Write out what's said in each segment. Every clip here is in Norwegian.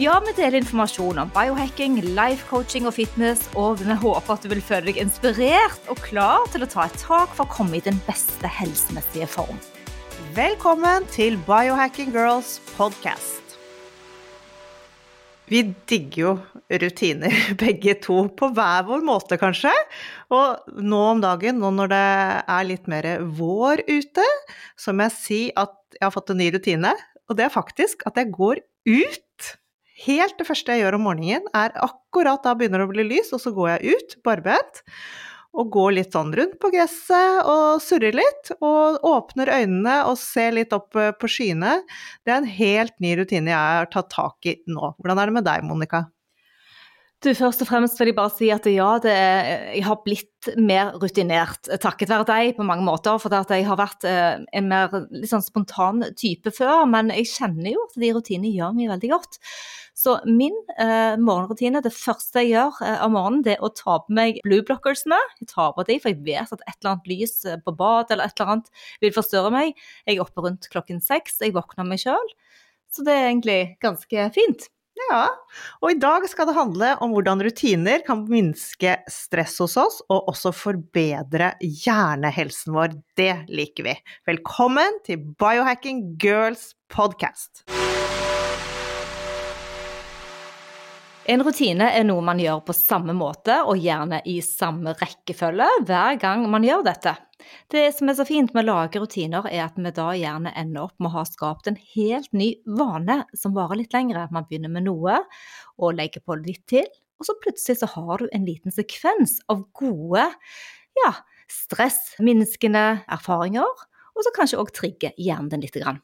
Ja, vi deler informasjon om biohacking, life coaching og fitness, og vi håper at du vil føle deg inspirert og klar til å ta et tak for å komme i den beste helsemessige form. Velkommen til Biohacking Girls podcast. Vi digger jo rutiner, begge to, på hver vår måte, kanskje. Og nå om dagen, nå når det er litt mer vår ute, så må jeg si at jeg har fått en ny rutine. Og det er faktisk at jeg går ut. Helt det første jeg gjør om morgenen, er akkurat da begynner det å bli lys, og så går jeg ut barbent og går litt sånn rundt på gresset og surrer litt. Og åpner øynene og ser litt opp eh, på skyene. Det er en helt ny rutine jeg har tatt tak i nå. Hvordan er det med deg, Monica? Du, Først og fremst vil jeg bare si at ja, er, jeg har blitt mer rutinert takket være deg på mange måter. For jeg har vært eh, en mer sånn spontan type før, men jeg kjenner jo at de rutinene gjør meg veldig godt. Så min eh, morgenrutine, det første jeg gjør eh, om morgenen, det er å ta på meg blueblockersene. Jeg tar på de, for jeg vet at et eller annet lys eh, på bad eller et eller annet vil forstyrre meg. Jeg er oppe rundt klokken seks, jeg våkner meg sjøl. Så det er egentlig ganske fint. Ja, og i dag skal det handle om hvordan rutiner kan minske stress hos oss, og også forbedre hjernehelsen vår. Det liker vi. Velkommen til Biohacking Girls podcast. En rutine er noe man gjør på samme måte, og gjerne i samme rekkefølge, hver gang man gjør dette. Det som er så fint med å lage rutiner, er at vi da gjerne ender opp med å ha skapt en helt ny vane som varer litt lengre. Man begynner med noe og legger på litt til, og så plutselig så har du en liten sekvens av gode, ja, stressminskende erfaringer, og så kanskje òg trigger hjernen din litt. Grann.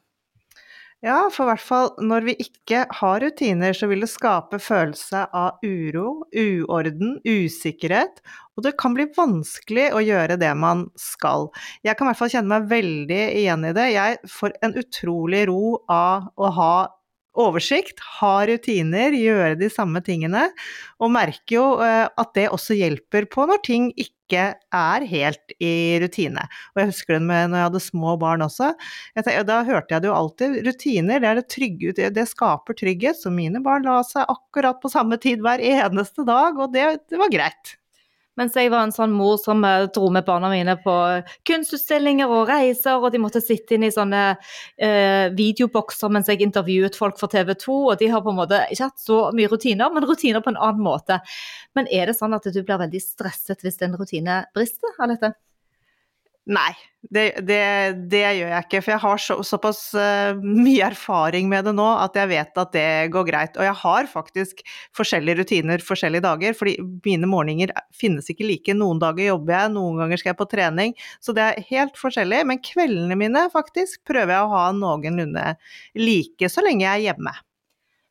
Ja, for i hvert fall når vi ikke har rutiner, så vil det skape følelse av uro, uorden, usikkerhet, og det kan bli vanskelig å gjøre det man skal. Jeg kan i hvert fall kjenne meg veldig igjen i det. Jeg får en utrolig ro av å ha oversikt, ha rutiner, gjøre de samme tingene. Og merker jo eh, at det også hjelper på når ting ikke er helt i rutine. Og jeg husker det med når jeg hadde små barn også. Tenkte, da hørte jeg det jo alltid. Rutiner, det, det, trygge, det, skaper trygghet. Så mine barn la seg akkurat på samme tid hver eneste dag, og det, det var greit. Mens jeg var en sånn mor som eh, dro med barna mine på kunstutstillinger og reiser, og de måtte sitte inn i sånne eh, videobokser mens jeg intervjuet folk for TV 2, og de har på en måte ikke hatt så mye rutiner, men rutiner på en annen måte. Men er det sånn at du blir veldig stresset hvis en rutine brister, Alette? Nei, det, det, det, gjør jeg ikke. For jeg har så, såpass uh, mye erfaring med det nå at jeg vet at det går greit. Og jeg har faktisk forskjellige rutiner forskjellige dager, fordi mine morgener finnes ikke like. Noen dager jobber jeg, noen ganger skal jeg på trening. Så det er helt forskjellig. Men kveldene mine faktisk prøver jeg å ha noenlunde like så lenge jeg er hjemme.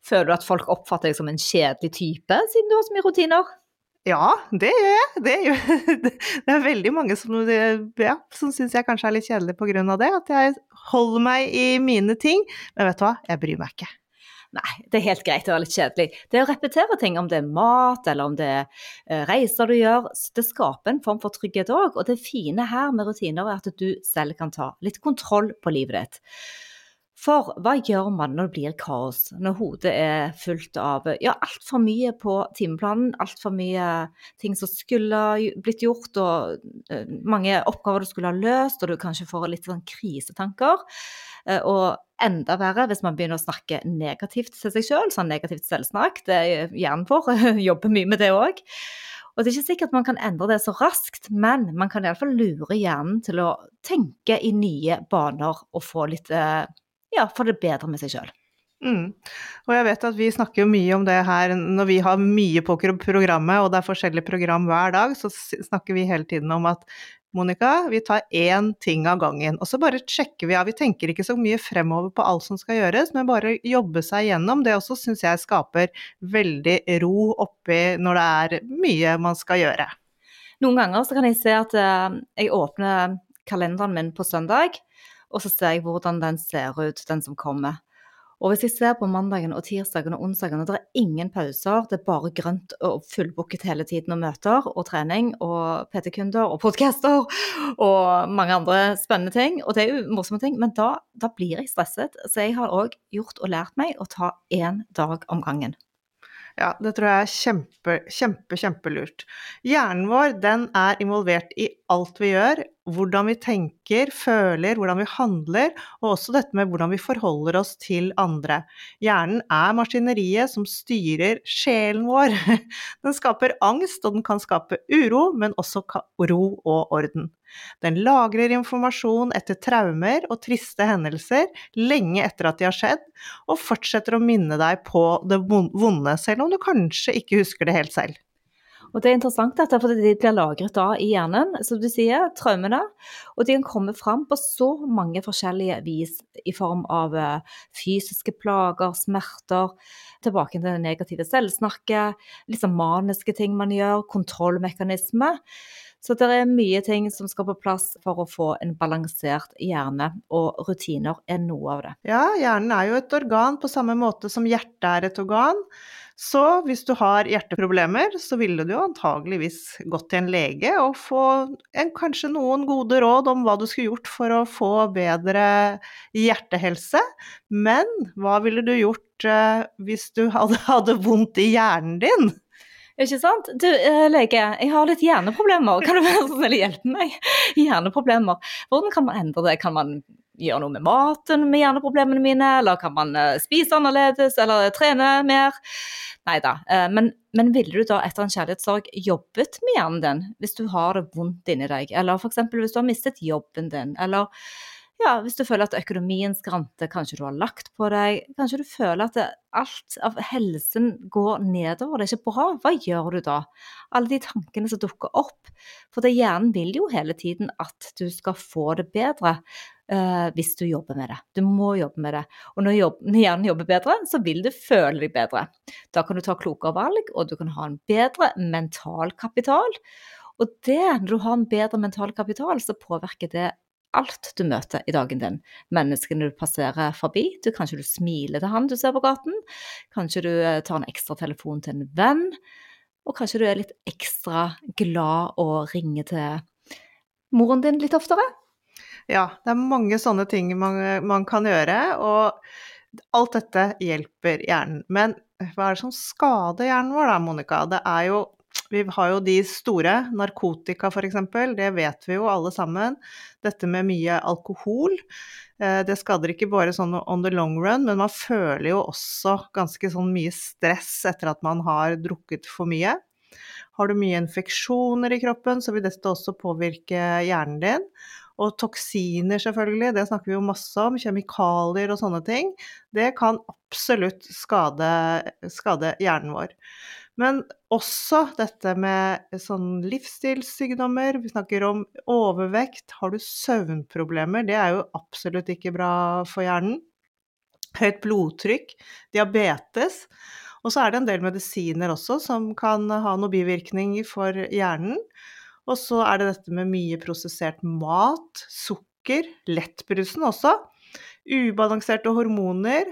Føler du at folk oppfatter deg som en kjedelig type, siden du har så mye rutiner? Ja, det gjør jeg. Det, gjør, det er veldig mange som, ja, som syns jeg kanskje er litt kjedelig pga. det. At jeg holder meg i mine ting. Men vet du hva, jeg bryr meg ikke. Nei, det er helt greit å være litt kjedelig. Det å repetere ting, om det er mat eller om det er eh, reiser du gjør, det skaper en form for trygghet òg. Og det fine her med rutiner er at du selv kan ta litt kontroll på livet ditt. For hva gjør man når det blir kaos, når hodet er fullt av ja, altfor mye på timeplanen, altfor mye ting som skulle blitt gjort, og uh, mange oppgaver du skulle ha løst, og du kanskje får litt sånn krisetanker. Eh, Og enda verre hvis man begynner å snakke negativt til seg sjøl, sånn negativt selvsnakk. Det er hjernen vår jobber mye med det òg. Og det er ikke sikkert man kan endre det så raskt, men man kan iallfall lure hjernen til å tenke i nye baner og få litt eh, Ja, få det bedre med seg sjøl. Mm. Og jeg vet at vi snakker jo mye om det her når vi har mye på programmet, og det er forskjellige program hver dag, så snakker vi hele tiden om at Monica, vi tar én ting av gangen, og så bare sjekker vi av. Vi tenker ikke så mye fremover på alt som skal gjøres, men bare jobbe seg gjennom. Det også syns jeg skaper veldig ro oppi når det er mye man skal gjøre. Noen ganger så kan jeg se at eh, jeg åpner kalenderen min på søndag, og så ser jeg hvordan den ser ut, den som kommer. Og hvis jeg ser på mandagen og tirsdagen og onsdagen, og det er ingen pauser, det er bare grønt og fullbooket hele tiden og møter og trening og PT-kunder og podcaster og mange andre spennende ting, og det er jo morsomme ting, men da, da blir jeg stresset. Så jeg har òg gjort og lært meg å ta én dag om gangen. Ja, det tror jeg er kjempe, kjempe, kjempelurt. Hjernen vår, den er involvert i alt vi gjør. Hvordan vi tenker, føler, hvordan vi handler, og også dette med hvordan vi forholder oss til andre. Hjernen er maskineriet som styrer sjelen vår. Den skaper angst, og den kan skape uro, men også ro og orden. Den lagrer informasjon etter traumer og triste hendelser lenge etter at de har skjedd, og fortsetter å minne deg på det vonde, selv om du kanskje ikke husker det helt selv. Og det er interessant dette, for de blir lagret da i hjernen, som du sier, traumene. Og de kan komme fram på så mange forskjellige vis, i form av eh, fysiske plager, smerter, tilbake til det negative selvsnakket, sånn maniske ting man gjør, kontrollmekanisme. Så det er mye ting som skal på plass for å få en balansert hjerne, og rutiner er noe av det. Ja, hjernen er jo et organ på samme måte som hjertet er et organ. Så hvis du har hjerteproblemer, så ville du antageligvis gått til en lege og få en, kanskje noen gode råd om hva du skulle gjort for å få bedre hjertehelse. Men hva ville du gjort eh, hvis du hadde, hadde vondt i hjernen din? Ikke sant? Du, eh, lege, jeg har litt hjerneproblemer. Kan du være så snill å hjelpe meg? Hjerneproblemer. Hvordan kan man endre det? Kan man gjøre noe med maten med hjerneproblemene mine? Eller kan man eh, spise annerledes? Eller trene mer? Nei da. Eh, men, men ville du da etter en kjærlighetssorg jobbet med hjernen din hvis du har det vondt inni deg? Eller f.eks. hvis du har mistet jobben din? Eller ja, hvis du føler at økonomien skranter, kanskje du har lagt på deg, kanskje du føler at alt av helsen går nedover, det er ikke bra, hva gjør du da? Alle de tankene som dukker opp, for det hjernen vil jo hele tiden at du skal få det bedre uh, hvis du jobber med det. Du må jobbe med det. Og når, jobb, når hjernen jobber bedre, så vil du føle deg bedre. Da kan du ta klokere valg, og du kan ha en bedre mental kapital. Og det, når du har en bedre mental kapital, så påvirker det alt du møter i dagen din. Menneskene du passerer forbi. Du, kanskje du smiler til han du ser på gaten. Kanskje du eh, tar en ekstra telefon til en venn. Og kanskje du er litt ekstra glad og ringer til moren din litt oftere. Ja, det er mange sånne ting man, man kan gjøre, og alt dette hjelper hjernen. Men hva er det som skader hjernen vår da, Monica? Det er jo vi har jo de store, narkotika f.eks., det vet vi jo alle sammen. Dette med mye alkohol. eh, Det skader ikke bare sånn on the long run, men man føler jo også ganske sånn mye stress etter at man har drukket for mye. Har du mye infeksjoner i kroppen, så vil dette også påvirke hjernen din. Og toksiner, selvfølgelig, det snakker vi jo masse om. Kjemikalier og sånne ting. Det kan absolutt skade, skade hjernen vår. Men også dette med sånn livsstilssykdommer. Vi snakker om overvekt. Har du søvnproblemer? Det er jo absolutt ikke bra for hjernen. Høyt blodtrykk, diabetes. Og så er det en del medisiner også som kan ha noen bivirkninger for hjernen. Og så er det dette med mye prosessert mat, sukker, lettbrusen også. Ubalanserte hormoner.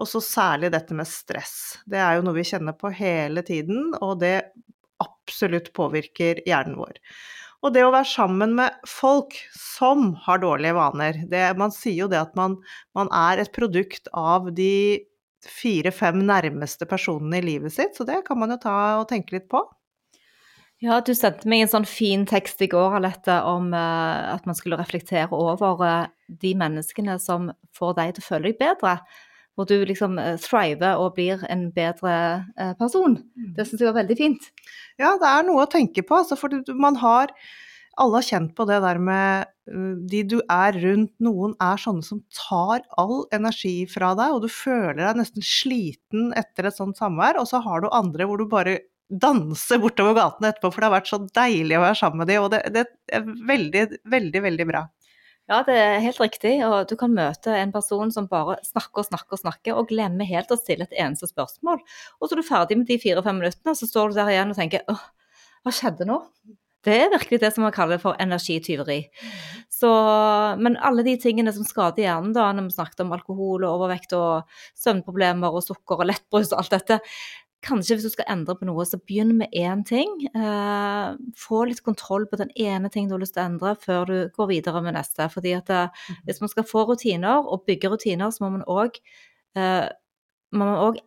Og så særlig dette med stress. Det er jo noe vi kjenner på hele tiden, og det absolutt påvirker hjernen vår. Og det å være sammen med folk som har dårlige vaner det, Man sier jo det at man, man er et produkt av de fire-fem nærmeste personene i livet sitt, så det kan man jo ta og tenke litt på. Ja, du sendte meg en sånn fin tekst i går, Alette, om uh, at man skulle reflektere over uh, de menneskene som får deg til å føle deg bedre. Hvor du liksom eh, thriver og blir en bedre eh, person. Det syns jeg var veldig fint. Ja, det er noe å tenke på, altså, for man har alle har kjent på det der med de du er rundt, noen er sånne som tar all energi fra deg, og du føler deg nesten sliten etter et sånt samvær, og så har du andre hvor du bare danser bortover gaten etterpå, for det har vært så deilig å være sammen med dem, og det, det er veldig, veldig, veldig bra. Ja, det er helt riktig. Og du kan møte en person som bare snakker og snakker og snakker, og glemmer helt å stille et eneste spørsmål. Og så er du ferdig med de fire-fem minuttene, så står du der igjen og tenker åh, hva skjedde nå? Det er virkelig det som man kaller for energityveri. Så, men alle de tingene som skader hjernen, da, når vi snakket om alkohol og overvekt og søvnproblemer og sukker og lettbrus og alt dette, kanskje hvis du skal endre på noe, så begynn med én ting. Eh, få litt kontroll på den ene ting du har lyst til å endre, før du går videre med neste. Fordi at eh, hvis man skal få rutiner og bygge rutiner, så må man òg eh,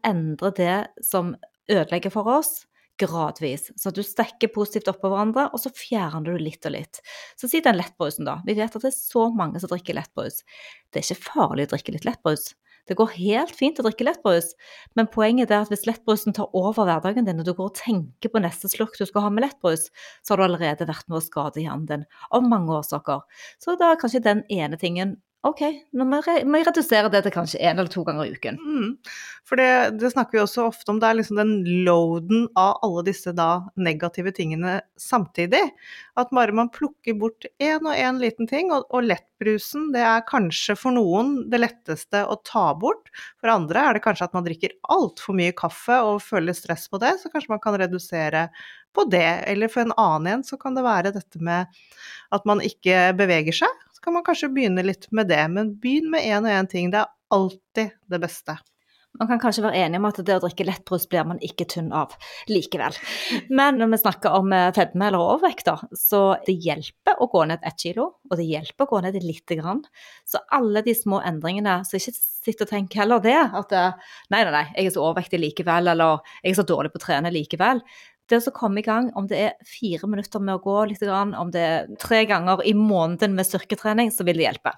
endre det som ødelegger for oss. Gradvis. Så du stekker positivt oppå hverandre, og så fjerner du litt og litt. Så si den lettbrusen, da. Vi vet at det er så mange som drikker lettbrus. Det er ikke farlig å drikke litt lettbrus. Det går helt fint å drikke lettbrus, men poenget er at hvis lettbrusen tar over hverdagen din, og du går og tenker på neste slurk du skal ha med lettbrus, så har du allerede vært med å skade hjernen din av mange årsaker. Så da er kanskje den ene tingen OK, nå må jeg redusere det til kanskje én eller to ganger i uken. Mm. For det, det snakker vi også ofte om, det er liksom den loaden av alle disse da negative tingene samtidig. At bare man plukker bort én og én liten ting, og, og lettbrusen det er kanskje for noen det letteste å ta bort. For andre er det kanskje at man drikker altfor mye kaffe og føler stress på det, så kanskje man kan redusere på det. Eller for en annen igjen så kan det være dette med at man ikke beveger seg. Så kan man kanskje begynne litt med det, men begynn med én og én ting. Det er alltid det beste. Man kan kanskje være enig om at det å drikke lettbrus blir man ikke tynn av likevel. Men når vi snakker om eh, fedme eller overvekt, så det hjelper å gå ned ett kilo, og det hjelper å gå ned lite grann. Så alle de små endringene, så ikke sitt og tenk heller det, at nei, nei, nei, jeg er så overvektig likevel, eller jeg er så dårlig på å trene likevel. Det å komme i gang, om det er fire minutter med å gå litt, om det er tre ganger i måneden med styrketrening, så vil det hjelpe.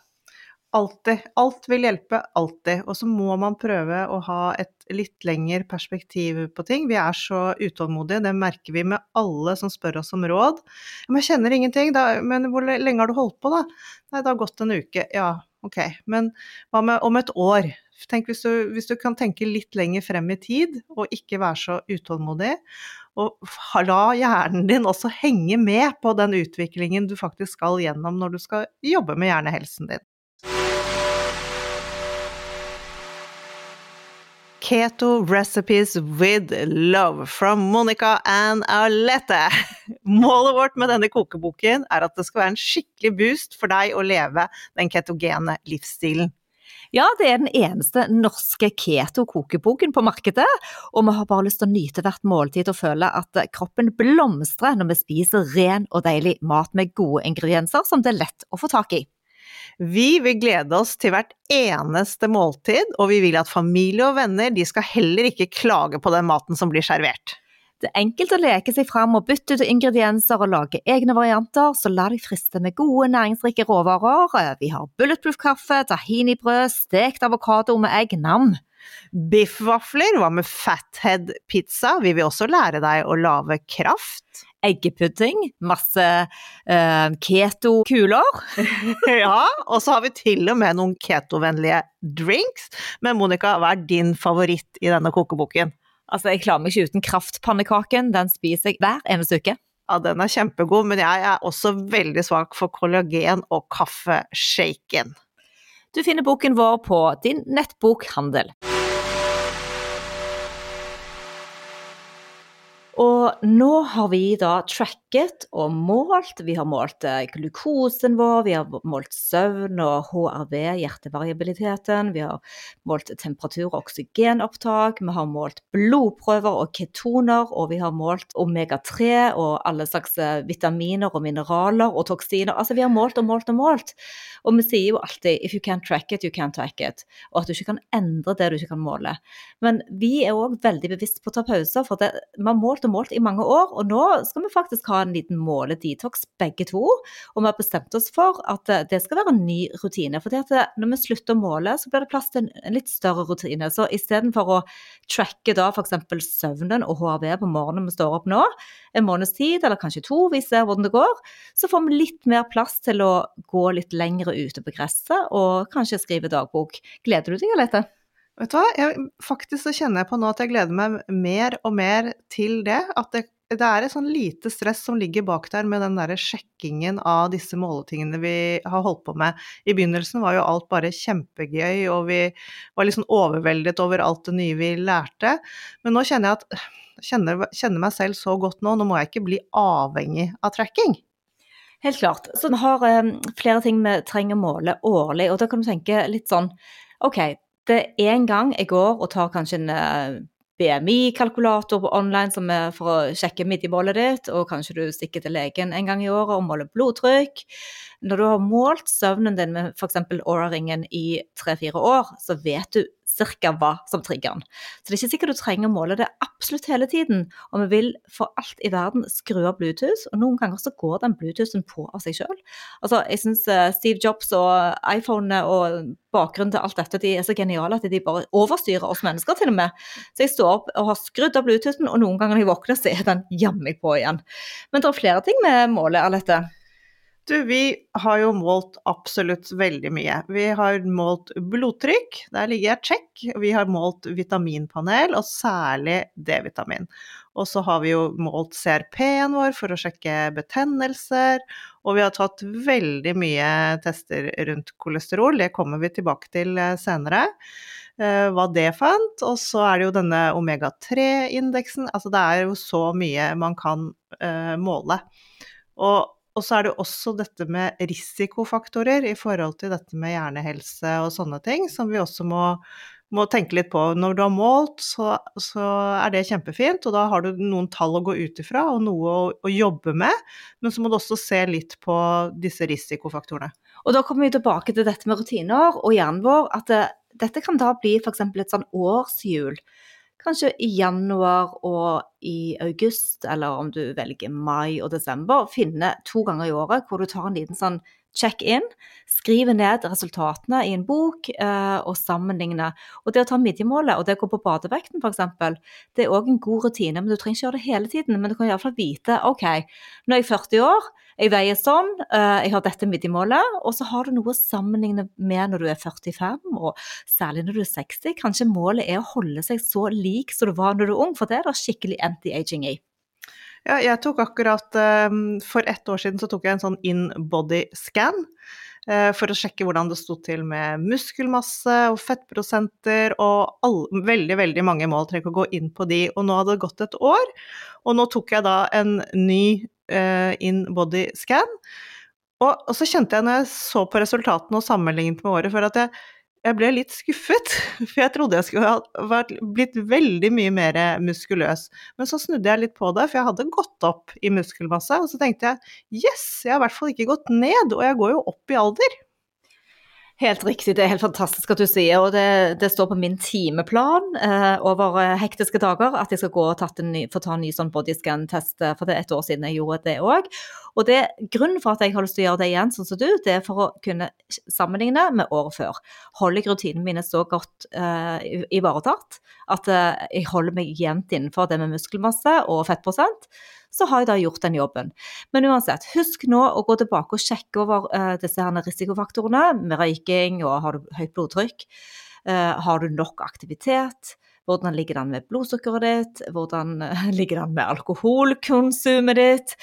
Alltid. Alt vil hjelpe, alltid. Og så må man prøve å ha et litt lengre perspektiv på ting. Vi er så utålmodige, det merker vi med alle som spør oss om råd. Men jeg kjenner ingenting, da, men hvor lenge har du holdt på, da? Nei, det har gått en uke. Ja, ok. Men hva med om et år? Tenk hvis du, hvis du kan tenke litt lenger frem i tid, og ikke være så utålmodig. Og la hjernen din også henge med på den utviklingen du faktisk skal gjennom når du skal jobbe med hjernehelsen din. Keto Recipes with Love from Monica and Alette. Målet vårt med denne kokeboken er at det skal være en skikkelig boost for deg å leve den ketogene livsstilen. Ja, det er den eneste norske keto-kokeboken på markedet, og vi har bare lyst til å nyte hvert måltid og føle at kroppen blomstrer når vi spiser ren og deilig mat med gode ingredienser som det er lett å få tak i. Vi vil glede oss til hvert eneste måltid, og vi vil at familie og venner de skal heller ikke klage på den maten som blir servert. Det er enkelt å leke seg fram og bytte ut ingredienser og lage egne varianter, så la deg friste med gode, næringsrike råvarer. Vi har bulletproof kaffe, tahinibrød, stekt avokado med egg, nam. Biffvafler, hva med fathead pizza? Vi vil også lære deg å lage kraft. Eggepudding, masse øh, keto-kuler. ja, og så har vi til og med noen ketovennlige drinks. Men Monica, hva er din favoritt i denne kokeboken? Altså, jeg klarer meg ikke uten kraftpannekaken. Den spiser jeg hver eneste uke. Ja, den er kjempegod, men jeg er også veldig svak for kollagen og kaffeshaken. Du finner boken vår på din nettbokhandel. Og nå har vi da tracket og målt. Vi har målt eh, glukosen vår, vi har målt søvn og HRV, hjertevariabiliteten. Vi har målt temperatur og oksygenopptak. Vi har målt blodprøver og ketoner. Og vi har målt omega-3 og alle slags eh, vitaminer og mineraler og toksiner. Altså vi har målt og målt og målt. Og vi sier jo alltid 'if you can't track it, you can't track it'. Og at du ikke kan endre det du ikke kan måle. Men vi er òg veldig bevisst på å ta pauser, for det, vi har målt og målt målt i mange år, og nå skal vi faktisk ha en liten måledetox begge to. Og vi har bestemt oss for at eh, det skal være en ny rutine. For når vi slutter å måle, så blir det plass til en litt større rutine. Så istedenfor å tracke da f.eks. søvnen og HRV på morgenen vi står opp nå, en måneds tid, eller kanskje to, vi ser hvordan det går, så får vi litt mer plass til å gå litt lengre ute på gresset og kanskje skrive dagbok. Gleder du deg, Alette? Vet du hva, jeg, faktisk så kjenner jeg på nå at jeg gleder meg mer og mer til det. At det, det er et sånn lite stress som ligger bak der med den derre sjekkingen av disse måletingene vi har holdt på med. I begynnelsen var jo alt bare kjempegøy, og vi var liksom overveldet over alt det nye vi lærte. Men nå kjenner jeg at kjenner, kjenner meg selv så godt nå, nå må jeg ikke bli avhengig av tracking. Helt klart. Så vi har um, flere ting vi trenger å måle årlig, og da kan du tenke litt sånn OK, det er en gang jeg går og tar kanskje en eh, BMI-kalkulator på online som er for å sjekke midjemålet ditt, og kanskje du stikker til legen en gang i året og måler blodtrykk. Når du har målt søvnen din med f.eks. Aura-ringen i tre-fire år, så vet du ca. hva som trigger den. Så det er ikke sikkert du trenger å måle det absolutt hele tiden. Og vi vil for alt i verden skru av Bluetooth, og noen ganger så går den Bluetoothen på av seg sjøl. Altså, jeg syns eh, Steve Jobs og iPhone og bakgrunnen til alt dette de er så geniale at de bare overstyrer oss mennesker, til og med. Så jeg står opp og har skrudd av Bluetoothen, og noen ganger når jeg våkner, så er den jammen på igjen. Men det er flere ting med målet, Alette. Du, vi har jo målt absolutt veldig mye. Vi har målt blodtrykk, der ligger jeg check. Vi har målt vitaminpanel, og særlig D-vitamin. Og så har vi jo målt CRP-en vår for å sjekke betennelser. Og vi har tatt veldig mye tester rundt kolesterol, det kommer vi tilbake til eh, senere. Uh, hva det fant. Og så er det jo denne omega-3-indeksen. Altså det er jo så mye man kan uh, måle. Og og så er det også dette med risikofaktorer i forhold til dette med hjernehelse og sånne ting, som vi også må, må tenke litt på. Når du har målt, så, så, er det kjempefint, og da har du noen tall å gå ut ifra og noe å, å, jobbe med. Men så må du også se litt på disse risikofaktorene. Og da kommer vi tilbake til dette med rutiner og hjernen vår. At det, dette kan da bli f.eks. et sånn årshjul kanskje i januar og i august, eller om du velger mai og desember, finne to ganger i året hvor du tar en liten sånn check-in, skriver ned resultatene i en bok eh, og sammenligne. Og det å ta midjemålet og det å gå på badevekten f.eks., det er òg en god rutine. Men du trenger ikke gjøre det hele tiden, men du kan iallfall vite OK, nå er jeg 40 år, jeg veier sånn, eh, jeg har dette midjemålet, og så har du noe å sammenligne med når du er 45, og særlig når du er 60. Kanskje målet er å holde seg så lik som du var når du er ung, for det er det skikkelig anti-aging i. Ja, jeg tok akkurat um, For ett år siden så tok jeg en sånn in-body-scan. Uh, for å sjekke hvordan det sto til med muskelmasse og fettprosenter og all, veldig, veldig mange mål. Trenger ikke å gå inn på de. Og nå hadde det gått et år, og nå tok jeg da en ny uh, in-body-scan. Og, og, så kjente jeg når jeg så på resultatene og sammenlignet med året før, at jeg jeg ble litt skuffet, for jeg trodde jeg skulle ha vært, blitt veldig mye mer muskuløs. Men så snudde jeg litt på det, for jeg hadde gått opp i muskelmasse. Og så tenkte jeg yes, jeg har i hvert fall ikke gått ned, og jeg går jo opp i alder. Helt riktig, det er helt fantastisk at du sier, og det, det står på min timeplan eh, over eh, hektiske dager at jeg skal gå og ny, få ta en ny sånn bodyscan-test, eh, for det er et år siden jeg gjorde det òg. Og det, grunnen for at jeg har lyst til å gjøre det igjen, sånn som du, det er for å kunne sammenligne med året før. Holder jeg rutinene mine så godt eh, ivaretatt at eh, jeg holder meg jevnt innenfor det med muskelmasse og fettprosent, så har jeg da gjort den jobben. Men uansett, husk nå å gå tilbake og sjekke over uh, disse her risikofaktorene med røyking og har du høyt blodtrykk. Uh, har du nok aktivitet? Hvordan ligger det an med blodsukkeret ditt? Hvordan uh, ligger det an med alkoholkonsumet ditt?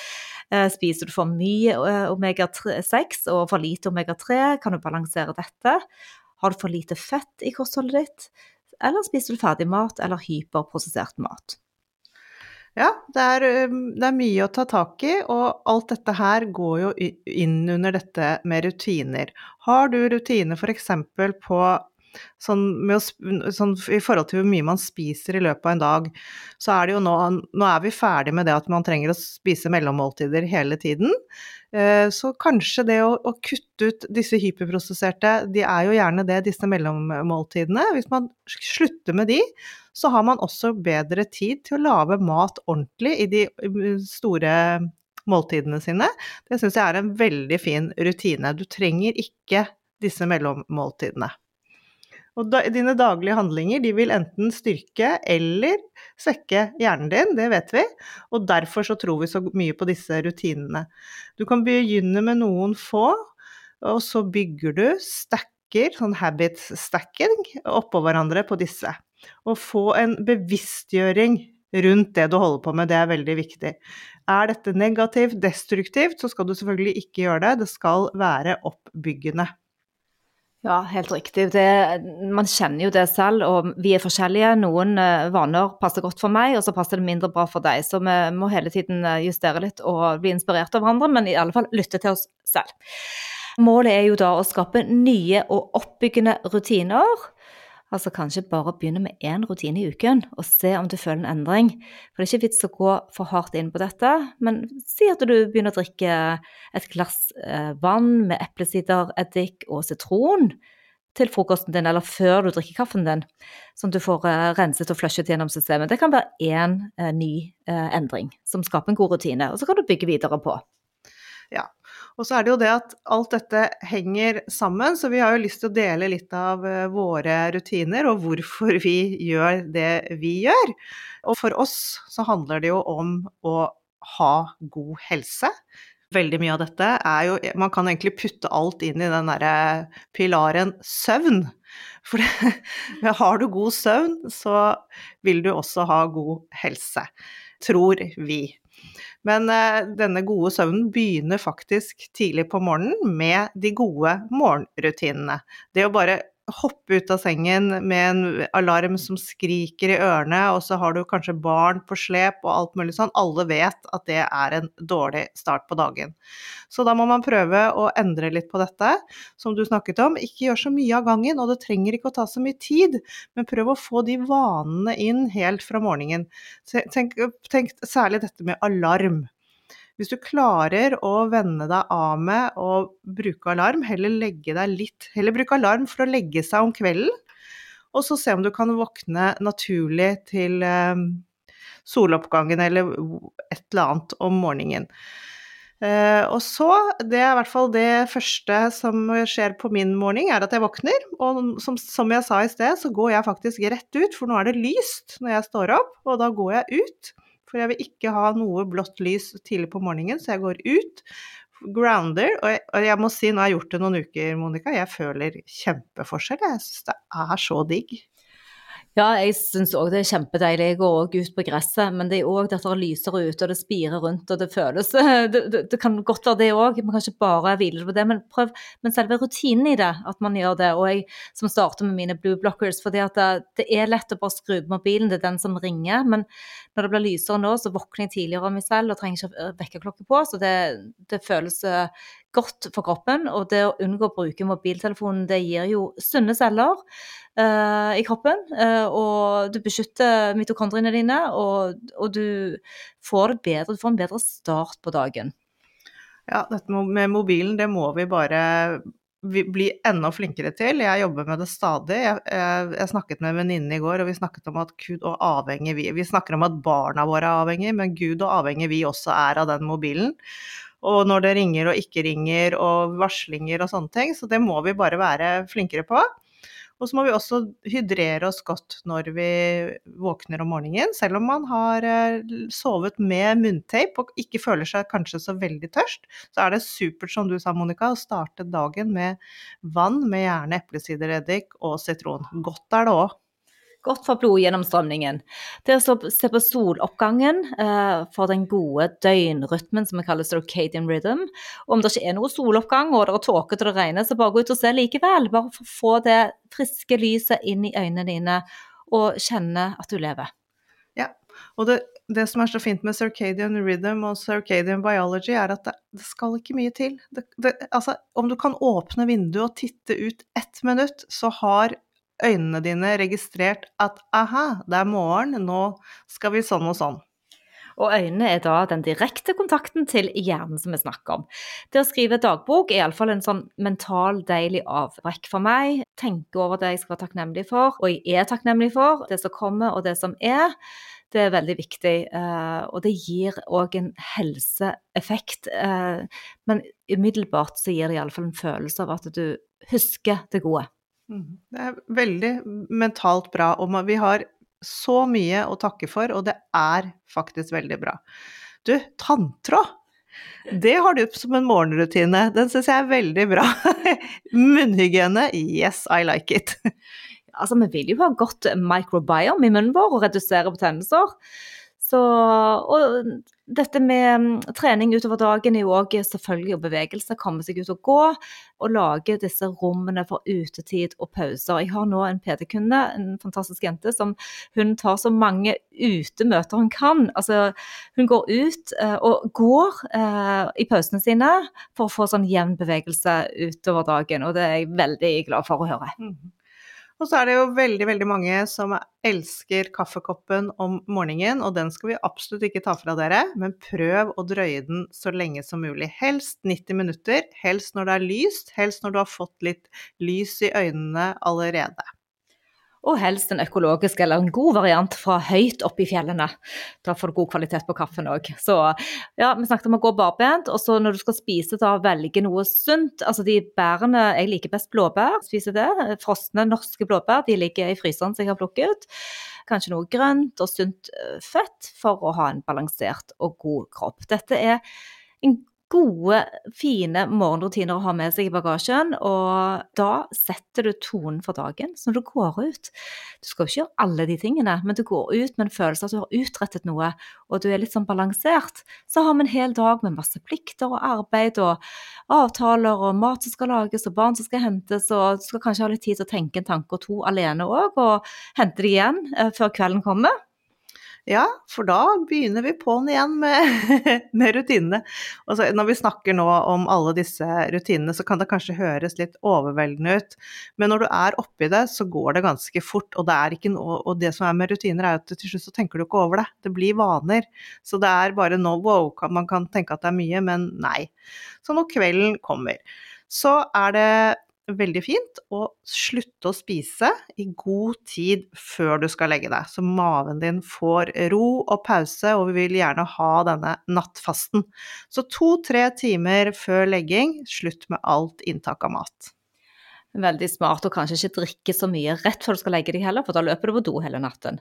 Spiser du for mye omega-6 og for lite omega-3? Kan du balansere dette? Har du for lite fett i kostholdet ditt? Eller spiser du ferdig mat eller hyperprosessert mat? Ja, det er, det er, mye å ta tak i, og alt dette her går jo inn under dette med rutiner. Har du rutiner f.eks. på Sånn, å, sånn, I forhold til hvor mye man spiser i løpet av en dag, så er det jo nå Nå er vi ferdig med det at man trenger å spise mellommåltider hele tiden. Eh, så kanskje det å, å, kutte ut disse hyperprosesserte, de er jo gjerne det, disse mellommåltidene. Hvis man slutter med de, så har man også bedre tid til å lage mat ordentlig i de store måltidene sine. Det syns jeg er en veldig fin rutine. Du trenger ikke disse mellommåltidene. Og da, dine daglige handlinger de vil enten styrke eller svekke hjernen din, det vet vi. Og derfor så tror vi så mye på disse rutinene. Du kan begynne med noen få, og så bygger du stacker, sånn habit stacking, oppå hverandre på disse. Og få en bevisstgjøring rundt det du holder på med, det er veldig viktig. Er dette negativt, destruktivt, så skal du selvfølgelig ikke gjøre det. Det skal være oppbyggende. Ja, helt riktig. Det, man kjenner jo det selv, og vi er forskjellige. Noen uh, vaner passer godt for meg, og så passer det mindre bra for deg. Så vi må hele tiden eh, justere litt og bli inspirert av hverandre, men i alle fall lytte til oss selv. Målet er jo da å skape nye og oppbyggende rutiner Altså kanskje bare begynne med én rutine i uken og se om du føler en endring. For det er ikke vits å gå for hardt inn på dette, men si at du begynner å drikke et glass eh, vann med eplesider, eddik og sitron til frokosten din, eller før du drikker kaffen din, sånn at du får eh, renset og flushet gjennom systemet. Det kan være én eh, ny endring som skaper en god rutine, og så kan du bygge videre på. Ja, og så er det jo det at alt dette henger sammen, så vi har jo lyst til å dele litt av eh, våre rutiner og hvorfor vi gjør det vi gjør. Og for oss så handler det jo om å ha god helse. Veldig mye av dette er jo Man kan egentlig putte alt inn i den derre pilaren søvn. For det, har du god søvn, så vil du også ha god helse. Tror vi. Men eh, denne gode søvnen begynner faktisk tidlig på morgenen med de gode morgenrutinene. Det å bare hoppe ut av sengen med en alarm som skriker i ørene, og så har du kanskje barn på slep og alt mulig sånn. Alle vet at det er en dårlig start på dagen. Så da må man prøve å endre litt på dette, som du snakket om. Ikke gjør så mye av gangen, og det trenger ikke å ta så mye tid, men prøv å få de vanene inn helt fra morgenen. Tenk, tenk særlig dette med alarm. Hvis du klarer å venne deg av med å bruke alarm, heller legge deg litt Heller bruke alarm for å legge seg om kvelden, og så se om du kan våkne naturlig til eh, soloppgangen eller et eller annet om morgenen. Uh, og så, det er i hvert fall det første som skjer på min morgen, er at jeg våkner. Og som, som, jeg sa i sted, så går jeg faktisk rett ut, for nå er det lyst når jeg står opp, og da går jeg ut. For jeg vil ikke ha noe blått lys tidlig på morgenen, så jeg går ut, grounder. Og jeg, og jeg må si, nå har jeg gjort det noen uker, Monica, jeg føler kjempeforskjell. Jeg syns det er så digg. Ja, jeg syns òg det er kjempedeilig. Jeg går òg ut på gresset, men det er òg det lyser ute, og det spirer rundt, og det føles Det, det, det kan godt være det òg, man kan ikke bare hvile på det, men prøv Men selve rutinen i det, at man gjør det, og jeg som starter med mine blue blockers, fordi at det, det er lett å bare skru på mobilen, det er den som ringer, men når det blir lysere nå, så våkner jeg tidligere av meg selv og trenger ikke vekkerklokke på, så det, det føles godt for kroppen. Og det å unngå å bruke mobiltelefonen, det gir jo sunne celler uh, i kroppen. Uh, og du beskytter mitokondriene dine, og, og, du får bedre, du får en bedre start på dagen. Ja, dette med mobilen, det må vi bare bli enda flinkere til. Jeg jobber med det stadig. Jeg, jeg, jeg snakket med en venninne i går, og vi snakket om at Gud og avhengig vi Vi snakker om at barna våre er avhengig, men Gud og avhengig vi også er av den mobilen og når det ringer og ikke ringer, og varslinger og sånne ting. Så det må vi bare være flinkere på. Og så må vi også hydrere oss godt når vi våkner om morgenen. Selv om man har eh, sovet med munntape og ikke føler seg kanskje så veldig tørst, så er det supert, som du sa Monica, å starte dagen med vann med gjerne eplesidereddik og sitron. Godt er det òg godt for blodgjennomstrømningen. Det å se på soloppgangen eh, for den gode døgnrytmen som vi kaller circadian rhythm. Om det ikke er noe soloppgang og det er tåkete og det regner, så bare gå ut og se likevel. Bare for å få det friske lyset inn i øynene dine og kjenne at du lever. Ja, og det, det som er så fint med circadian rhythm og circadian biology, er at det, det skal ikke mye til. Det, altså, om du kan åpne vinduet og titte ut ett minutt, så har øynene dine registrert at aha, det er morgen, nå skal vi sånn og sånn. Og øynene er da den direkte kontakten til hjernen som vi snakker om. Det å skrive dagbok er iallfall en sånn mental, deilig avbrekk for meg. Tenke over det jeg skal være takknemlig for, og jeg er takknemlig for. Det som kommer og det som er. Det er veldig viktig, eh, og det gir òg en helseeffekt. Eh, men umiddelbart så gir det iallfall en følelse av at du husker det gode. Mm. Det er veldig mentalt bra, og vi har så mye å takke for, og det er faktisk veldig bra. Du, tanntråd! Det har du som en morgenrutine. Den syns jeg er veldig bra. Munnhygiene, yes, I like it. Altså, vi vil jo ha godt microbiome i munnen vår og redusere betennelser. Så, og dette med mm, trening utover dagen er jo òg selvfølgelig bevegelse. Komme seg ut og gå. Og lage disse rommene for utetid og pauser. Jeg har nå en PD-kunde, en fantastisk jente, som hun tar så mange utemøter hun kan. Altså, hun går ut uh, og går uh, i pausene sine for å få sånn jevn bevegelse utover dagen. Og det er jeg veldig glad for å høre. Mm. Og så er det jo veldig, veldig mange som elsker kaffekoppen om morgenen, og den skal vi absolutt ikke ta fra dere, men prøv å drøye den så lenge som mulig. Helst 90 minutter, helst når det er lyst, helst når du har fått litt lys i øynene allerede og helst en økologisk eller en god variant fra høyt oppe i fjellene. Da får du god kvalitet på kaffen òg. Så ja, vi snakket om å gå barbent, og så når du skal spise, da velge noe sunt. Altså de bærene Jeg liker best blåbær, spiser det. Frosne norske blåbær, de ligger i fryseren som jeg har plukket. Kanskje noe grønt og sunt eh, fett for å ha en balansert og god kropp. Dette er en gode, fine morgenrutiner å ha med seg i bagasjen. Og da setter du tonen for dagen. Så når du går ut Du skal jo ikke gjøre alle de tingene, men du går ut med en følelse av at du har utrettet noe, og du er litt sånn balansert. Så har vi en hel dag med masse plikter og arbeid og avtaler og mat som skal lages og barn som skal hentes, og du skal kanskje ha litt tid til å tenke en tanke og to alene òg, og hente det igjen eh, før kvelden kommer. Ja, for da begynner vi på'n igjen med, med rutinene. Så, når vi snakker nå om alle disse rutinene, så kan det kanskje høres litt overveldende ut. Men når du er oppi det, så går det ganske fort. Og det, noe, og det som er med rutiner, er at til slutt så tenker du ikke over det. Det blir vaner. Så det er bare nå wow, man kan tenke at det er mye, men nei. Så når kvelden kommer, så er det veldig fint å slutte å spise i god tid før du skal legge deg, så maven din får ro og pause, og vi vil gjerne ha denne nattfasten. Så to-tre timer før legging, slutt med alt inntak av mat. Veldig smart å kanskje ikke drikke så mye rett før du skal legge deg heller, for da løper du på do hele natten.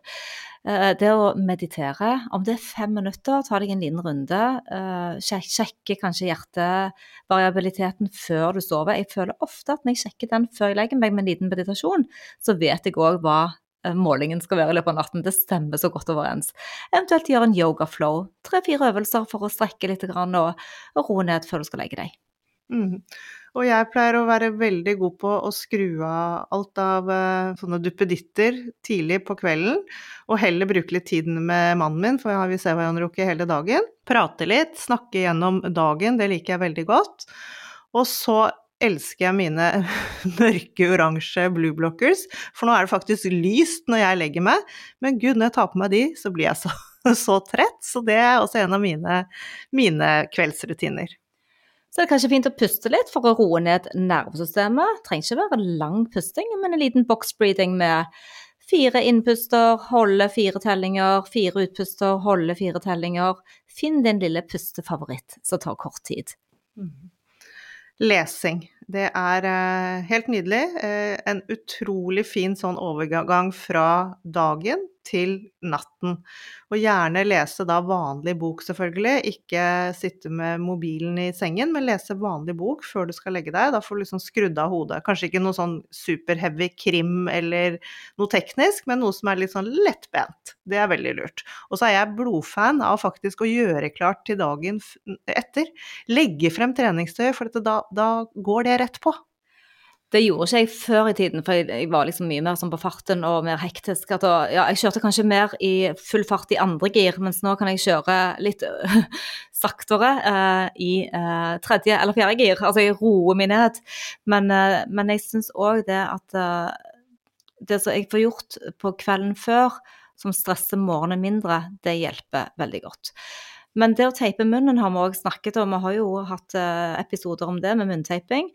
Eh, det å meditere, om det er fem minutter, ta deg en liten runde. Eh, sjekke kanskje hjertevariabiliteten før du sover. Jeg føler ofte at når jeg sjekker den før jeg legger meg med en liten meditasjon, så vet jeg òg hva eh, målingen skal være i løpet av natten. Det stemmer så godt overens. Eventuelt gjøre en yoga flow. Tre-fire øvelser for å strekke litt og roe ned før du skal legge deg. Mm. Og jeg pleier å være veldig god på å skru av alt av uh, sånne duppeditter tidlig på kvelden, og heller bruke litt tid med mannen min, for vi ser hverandre jo ikke hele dagen. Prate litt, snakke gjennom dagen, det liker jeg veldig godt. Og så elsker jeg mine mørke oransje blue blockers, for nå er det faktisk lyst når jeg legger meg, men gud, når jeg tar på meg de, så blir jeg så, så trett, så det er også en av mine, mine kveldsrutiner. Så det er kanskje fint å puste litt for å roe ned nervesystemet. Det trenger ikke være lang pusting, men en liten box breathing med fire innpuster, holde fire tellinger, fire utpuster, holde fire tellinger. Finn din lille pustefavoritt som tar kort tid. Mm. Lesing. Det er uh, helt nydelig. Uh, en utrolig fin sånn overgang fra dagen til natten. Og gjerne lese da vanlig bok, selvfølgelig. Ikke sitte med mobilen i sengen, men lese vanlig bok før du skal legge deg. Da får du liksom skrudd av hodet. Kanskje ikke noe sånn superheavy krim eller noe teknisk, men noe som er litt sånn lettbent. Det er veldig lurt. Og så er jeg blodfan av faktisk å gjøre klart til dagen etter. Legge frem treningstøy, for da, da går det rett på. Det gjorde ikke jeg før i tiden, for jeg, var liksom mye mer sånn på farten og mer hektisk. At, ja, jeg kjørte kanskje mer i full fart i andre gir, mens nå kan jeg kjøre litt saktere uh, i uh, tredje eller fjerde gir. Altså jeg roer meg ned. Men, uh, men jeg syns òg det at det som jeg får gjort på kvelden før, som stresser morgenen mindre, det hjelper veldig godt. Men det å teipe munnen har vi òg snakket om, vi har jo hatt episoder om det med munnteiping.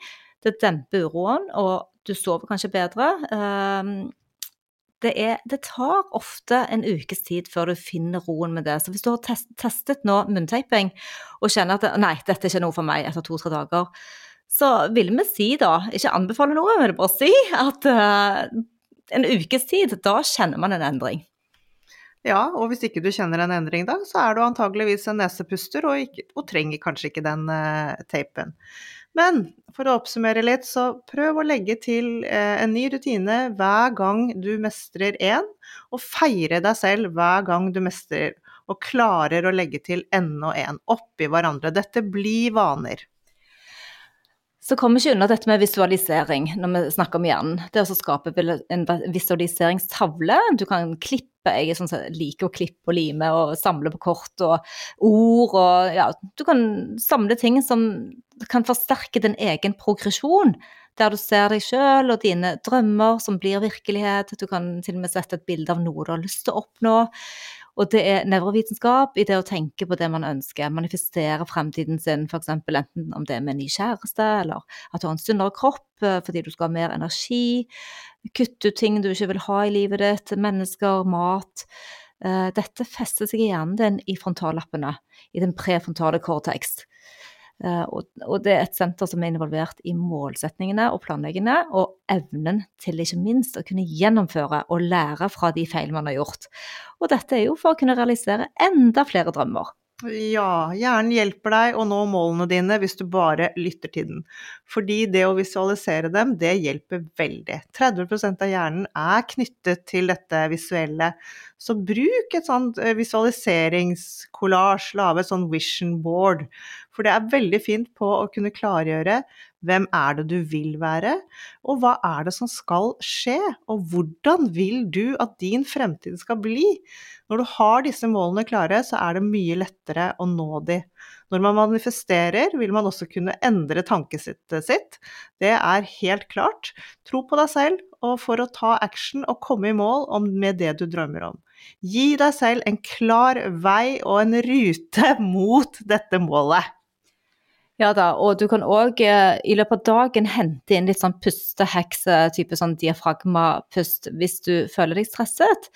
Det demper uroen, og du sover kanskje bedre. Ehm, det, er, det, tar ofte en ukes tid før du finner roen med det. Så hvis du har test, testet nå munntaping og kjenner at nei, dette er ikke noe for meg etter to-tre dager, så vil vi si da, ikke anbefale noe, men bare si at uh, en ukes tid, da kjenner man en endring. Ja, og hvis ikke du kjenner en endring da, så er du antageligvis en nesepuster og, ikke, og trenger kanskje ikke den uh, teipen. Men for å oppsummere litt, så prøv å legge til uh, en ny rutine hver gang du mestrer én, og feire deg selv hver gang du mestrer, og klarer å legge til enda en oppi hverandre. Dette blir vaner. Så kommer ikke unna dette med visualisering når vi snakker om hjernen. Det å skape en visualiseringstavle. Du kan klippe jeg sånn liker å klippe og lime og samle på kort og ord og ja, du kan samle ting som kan forsterke din egen progresjon. Der du ser deg sjøl og dine drømmer som blir virkelighet. Du kan til og med sette et bilde av noe du har lyst til å oppnå. Og det er nevrovitenskap i det å tenke på det man ønsker, manifestere fremtiden sin, f.eks. enten om det er med en ny kjæreste, eller at du har en sunnere kropp eh, fordi du skal ha mer energi, kutte ut ting du ikke vil ha i livet ditt, mennesker, mat. Eh, dette fester seg i hjernen din i frontallappene, i den prefrontale cortex. Eh, og det er et senter som er involvert i målsetningene og planleggingene, og evnen til ikke minst å kunne gjennomføre og lære fra de feil man har gjort. Og dette er jo for å kunne realisere enda flere drømmer. Ja, hjernen hjelper deg å nå målene dine hvis du bare lytter til den. Fordi det å visualisere dem, det hjelper veldig. 30% av hjernen er knyttet til dette visuelle. Så bruk et sånt eh, visualiseringskollasj, lage et sånt vision board. For det er veldig fint på å kunne klargjøre hvem er det du vil være, og hva er det som skal skje, og hvordan vil du at din fremtid skal bli? Når du har disse målene klare, så er det mye lettere å nå de. Når man manifesterer, vil man også kunne endre tankesettet sitt. Det er helt klart. Tro på deg selv, og for å ta action og komme i mål med det du drømmer om. Gi deg selv en klar vei og en rute mot dette målet. Ja da, og du kan òg eh, i løpet av dagen hente inn litt sånn pusteheks, type sånn diafragmapust, hvis du føler deg stresset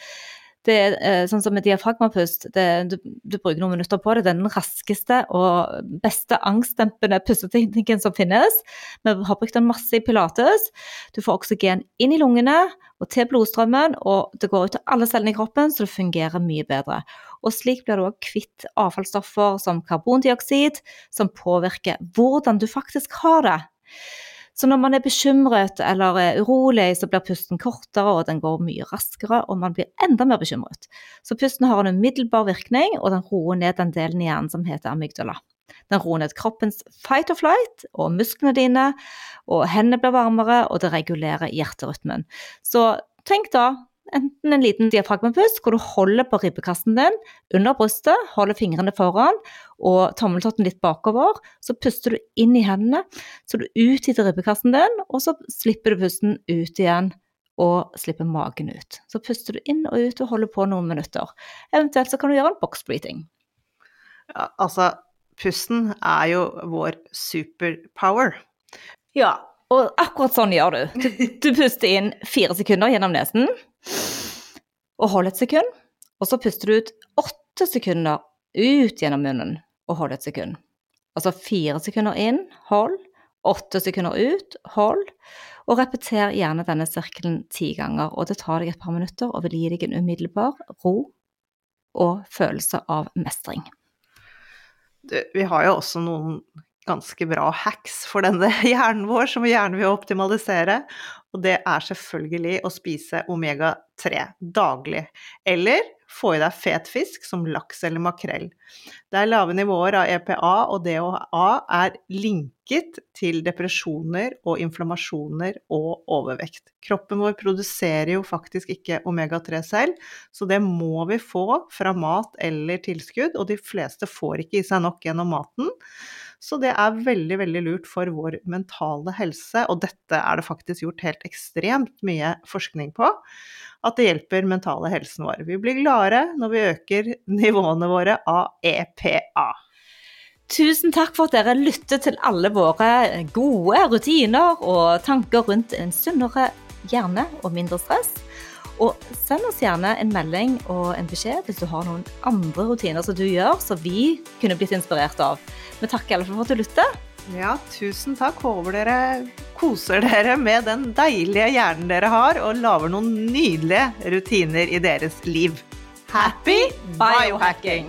det er eh, sånn som med diafragmapust, det, du, du, bruker noen minutter på det. Det er den raskeste og beste angstdempende pusteteknikken som finnes. Vi har brukt den masse i pilates. Du får oksygen inn i lungene og til blodstrømmen, og det går ut til alle cellene i kroppen, så det fungerer mye bedre. Og slik blir du òg kvitt avfallsstoffer som karbondioksid, som påvirker hvordan du faktisk har det. Så når man er bekymret eller er urolig, så blir pusten kortere, og den går mye raskere, og man blir enda mer bekymret. Så pusten har en umiddelbar virkning, og den roer ned den delen i hjernen som heter amygdala. Den roer ned kroppens fight or flight og musklene dine, og hendene blir varmere, og det regulerer hjerterytmen. Så tenk da enten en liten diafragmapust hvor du holder på ribbekassen din under brystet, holder fingrene foran og tommeltotten litt bakover. Så puster du inn i hendene, så du utvider ribbekassen din, og så slipper du pusten ut igjen og slipper magen ut. Så puster du inn og ut og holder på noen minutter. Eventuelt så kan du gjøre en box-breathing. Ja, altså, pusten er jo vår superpower. Ja, og akkurat sånn gjør du. Du, du puster inn fire sekunder gjennom nesen og hold et sekund. Og så puster du ut åtte sekunder ut gjennom munnen og hold et sekund. Altså fire sekunder inn, hold. Åtte sekunder ut, hold. Og repeter gjerne denne sirkelen ti ganger. Og det tar deg et par minutter og vil gi deg en umiddelbar ro og følelse av mestring. Vi har jo også noen ganske bra hacks for denne hjernen vår som vi gjerne vil optimalisere. Og det er selvfølgelig å spise omega-3 daglig. Eller få i deg fet fisk som laks eller makrell. Det er lave nivåer av EPA, og DHA er linket til depresjoner og inflammasjoner og overvekt. Kroppen vår produserer jo faktisk ikke omega-3 selv, så det må vi få fra mat eller tilskudd, og de fleste får ikke i seg nok gjennom maten. Så det er veldig, veldig lurt for vår mentale helse, og dette er det faktisk gjort helt ekstremt mye forskning på. At det hjelper mentale helsen vår. Vi blir gladere når vi øker nivåene våre av EPA. Tusen takk for at dere lytter til alle våre gode rutiner og tanker rundt en sunnere hjerne og mindre stress. Og send oss gjerne en melding og en beskjed hvis du har noen andre rutiner som du gjør, som vi kunne blitt inspirert av. Vi takker alle for at du lytter. Ja, tusen takk. Håper dere koser dere med den deilige hjernen dere har, og lager noen nydelige rutiner i deres liv. Happy biohacking!